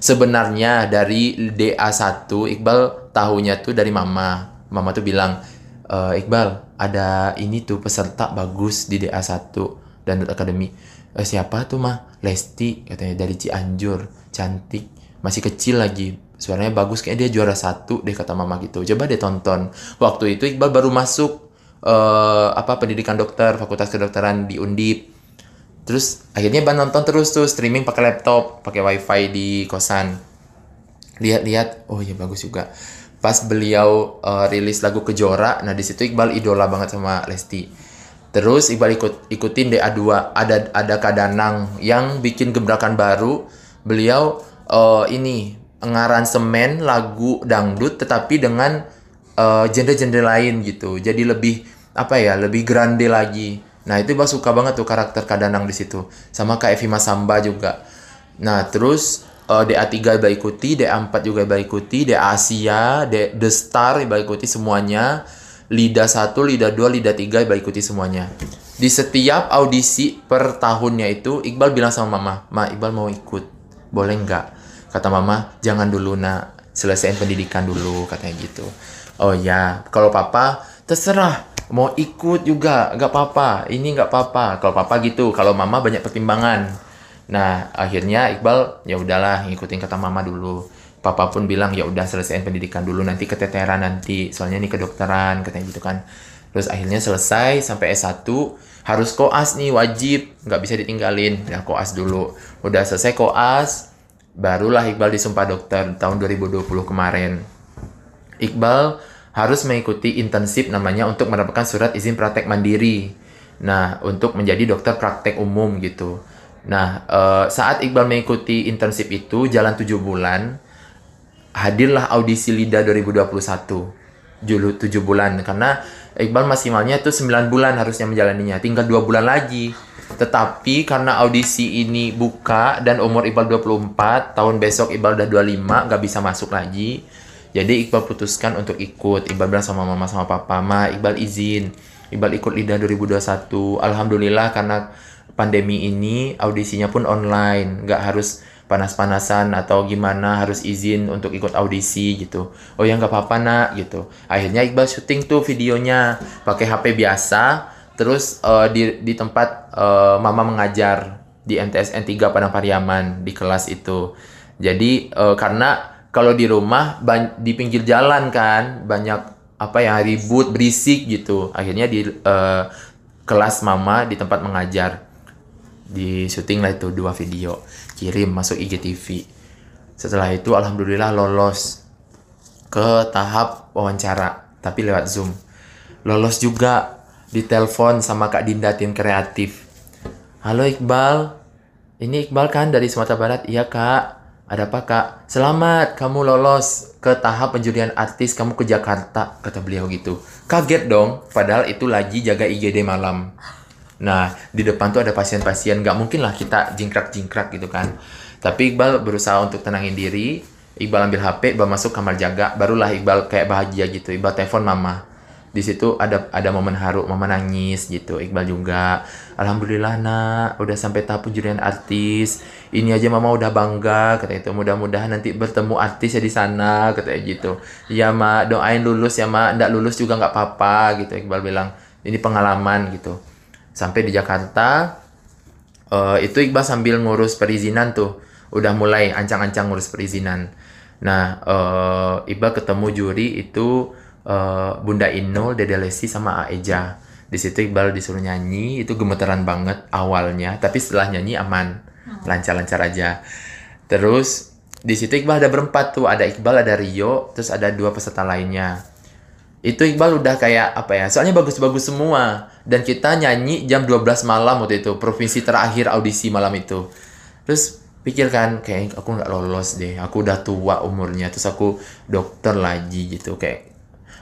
Sebenarnya dari DA1 Iqbal tahunya tuh dari mama. Mama tuh bilang, e, Iqbal ada ini tuh peserta bagus di DA1 dan Akademi. E, siapa tuh mah? Lesti katanya dari Cianjur, cantik, masih kecil lagi. Suaranya bagus kayak dia juara satu deh kata mama gitu. Coba deh tonton. Waktu itu Iqbal baru masuk uh, apa pendidikan dokter, fakultas kedokteran di Undip terus akhirnya ban nonton terus tuh streaming pakai laptop pakai wifi di kosan. Lihat-lihat oh ya bagus juga. Pas beliau uh, rilis lagu kejora nah di situ Iqbal idola banget sama Lesti. Terus Iqbal ikut ikutin DA2 ada ada Kadanang yang bikin gebrakan baru. Beliau uh, ini semen lagu dangdut tetapi dengan uh, genre-genre lain gitu. Jadi lebih apa ya lebih grande lagi Nah itu Iqbal suka banget tuh karakter Kadanang di situ. Sama kayak Evie Masamba juga. Nah terus uh, eh, DA3 Iqbal ikuti, DA4 juga Iqbal ikuti, DA Asia, D The Star Iqbal ikuti semuanya. Lida 1, Lida 2, Lida 3 Iqbal ikuti semuanya. Di setiap audisi per tahunnya itu Iqbal bilang sama mama, Ma Iqbal mau ikut, boleh nggak? Kata mama, jangan dulu nak, selesaiin pendidikan dulu katanya gitu. Oh ya, kalau papa terserah mau ikut juga nggak apa-apa. Ini nggak apa-apa. Kalau papa gitu kalau mama banyak pertimbangan. Nah akhirnya Iqbal ya udahlah ngikutin kata mama dulu. Papa pun bilang ya udah selesaiin pendidikan dulu nanti keteteran nanti. Soalnya ini kedokteran katanya gitu kan. Terus akhirnya selesai sampai S1 harus koas nih wajib. Nggak bisa ditinggalin. Ya koas dulu. Udah selesai koas barulah Iqbal disumpah dokter tahun 2020 kemarin. Iqbal harus mengikuti intensif namanya untuk mendapatkan surat izin praktek mandiri. Nah, untuk menjadi dokter praktek umum gitu. Nah, uh, saat Iqbal mengikuti intensif itu jalan 7 bulan, hadirlah audisi LIDA 2021. Julu 7 bulan karena Iqbal maksimalnya itu 9 bulan harusnya menjalaninya, tinggal 2 bulan lagi. Tetapi karena audisi ini buka dan umur Iqbal 24, tahun besok Iqbal udah 25, nggak bisa masuk lagi jadi Iqbal putuskan untuk ikut. Iqbal bilang sama mama sama papa, "Ma, Iqbal izin. Iqbal ikut LIDA 2021." Alhamdulillah karena pandemi ini audisinya pun online, nggak harus panas-panasan atau gimana harus izin untuk ikut audisi gitu. Oh ya nggak apa-apa nak gitu. Akhirnya Iqbal syuting tuh videonya pakai HP biasa, terus uh, di di tempat uh, mama mengajar di MTSN 3 Padang Pariaman di kelas itu. Jadi uh, karena kalau di rumah di pinggir jalan kan banyak apa ya ribut berisik gitu. Akhirnya di uh, kelas mama di tempat mengajar. Di syuting lah itu dua video. Kirim masuk IGTV setelah itu alhamdulillah lolos ke tahap wawancara tapi lewat zoom. Lolos juga di telepon sama kak Dinda tim kreatif. Halo Iqbal. Ini Iqbal kan dari Sumatera Barat? Iya kak ada apa kak? Selamat, kamu lolos ke tahap penjurian artis, kamu ke Jakarta, kata beliau gitu. Kaget dong, padahal itu lagi jaga IGD malam. Nah, di depan tuh ada pasien-pasien, gak mungkin lah kita jingkrak-jingkrak gitu kan. Tapi Iqbal berusaha untuk tenangin diri, Iqbal ambil HP, Iqbal masuk kamar jaga, barulah Iqbal kayak bahagia gitu. Iqbal telepon mama di situ ada ada momen haru mama nangis gitu. Iqbal juga alhamdulillah nak udah sampai tahap penjurian artis. Ini aja mama udah bangga kata itu. Mudah-mudahan nanti bertemu artis ya di sana kata gitu. Ya ma doain lulus ya ma. Ndak lulus juga nggak apa-apa gitu. Iqbal bilang ini pengalaman gitu. Sampai di Jakarta uh, itu Iqbal sambil ngurus perizinan tuh. Udah mulai ancang-ancang ngurus perizinan. Nah uh, Iqbal ketemu juri itu uh, Bunda Inul, Dede Lesti sama Aeja. Di situ Iqbal disuruh nyanyi, itu gemeteran banget awalnya, tapi setelah nyanyi aman, hmm. lancar-lancar aja. Terus di situ Iqbal ada berempat tuh, ada Iqbal, ada Rio, terus ada dua peserta lainnya. Itu Iqbal udah kayak apa ya? Soalnya bagus-bagus semua. Dan kita nyanyi jam 12 malam waktu itu, provinsi terakhir audisi malam itu. Terus pikirkan kayak aku nggak lolos deh, aku udah tua umurnya, terus aku dokter lagi gitu kayak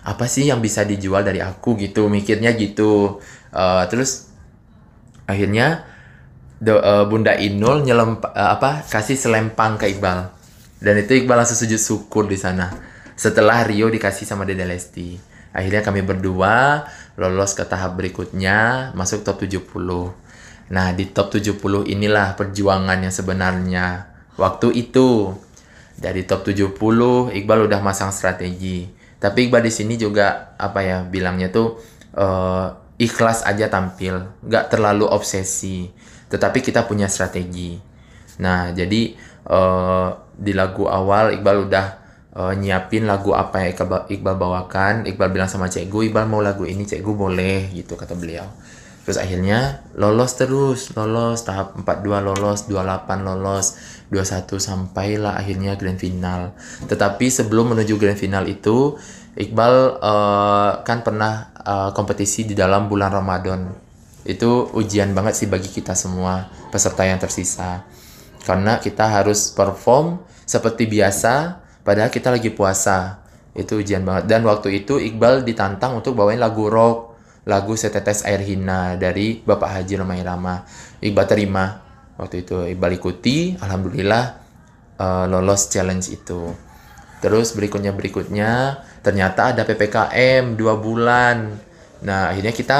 apa sih yang bisa dijual dari aku gitu? Mikirnya gitu. Uh, terus akhirnya do, uh, Bunda Inul nyelem uh, apa kasih selempang ke Iqbal. Dan itu Iqbal langsung sujud syukur di sana. Setelah Rio dikasih sama Dede Lesti. Akhirnya kami berdua lolos ke tahap berikutnya masuk top 70 Nah, di top 70 inilah perjuangan yang sebenarnya. Waktu itu. Dari top 70 Iqbal udah masang strategi. Tapi Iqbal di sini juga apa ya bilangnya tuh uh, ikhlas aja tampil, nggak terlalu obsesi. Tetapi kita punya strategi. Nah, jadi uh, di lagu awal Iqbal udah uh, nyiapin lagu apa yang Iqbal, bawakan. Iqbal bilang sama Cikgu, Iqbal mau lagu ini, Cikgu boleh gitu kata beliau. Terus akhirnya lolos terus, lolos tahap 42 lolos, 28 lolos, 21 sampailah akhirnya grand final. Tetapi sebelum menuju grand final itu Iqbal uh, kan pernah uh, kompetisi di dalam bulan Ramadan. Itu ujian banget sih bagi kita semua peserta yang tersisa. Karena kita harus perform seperti biasa padahal kita lagi puasa. Itu ujian banget. Dan waktu itu Iqbal ditantang untuk bawain lagu rock lagu Setetes Air Hina dari Bapak Haji Romai Rama. Iqbal terima waktu itu. Iqbal ikuti, alhamdulillah uh, lolos challenge itu. Terus berikutnya berikutnya ternyata ada ppkm dua bulan. Nah akhirnya kita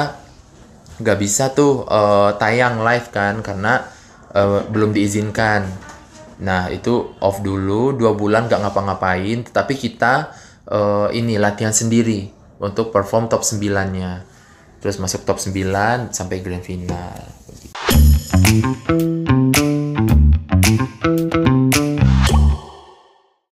nggak bisa tuh uh, tayang live kan karena uh, belum diizinkan. Nah itu off dulu dua bulan nggak ngapa-ngapain, tetapi kita uh, ini latihan sendiri untuk perform top 9-nya terus masuk top 9 sampai grand final.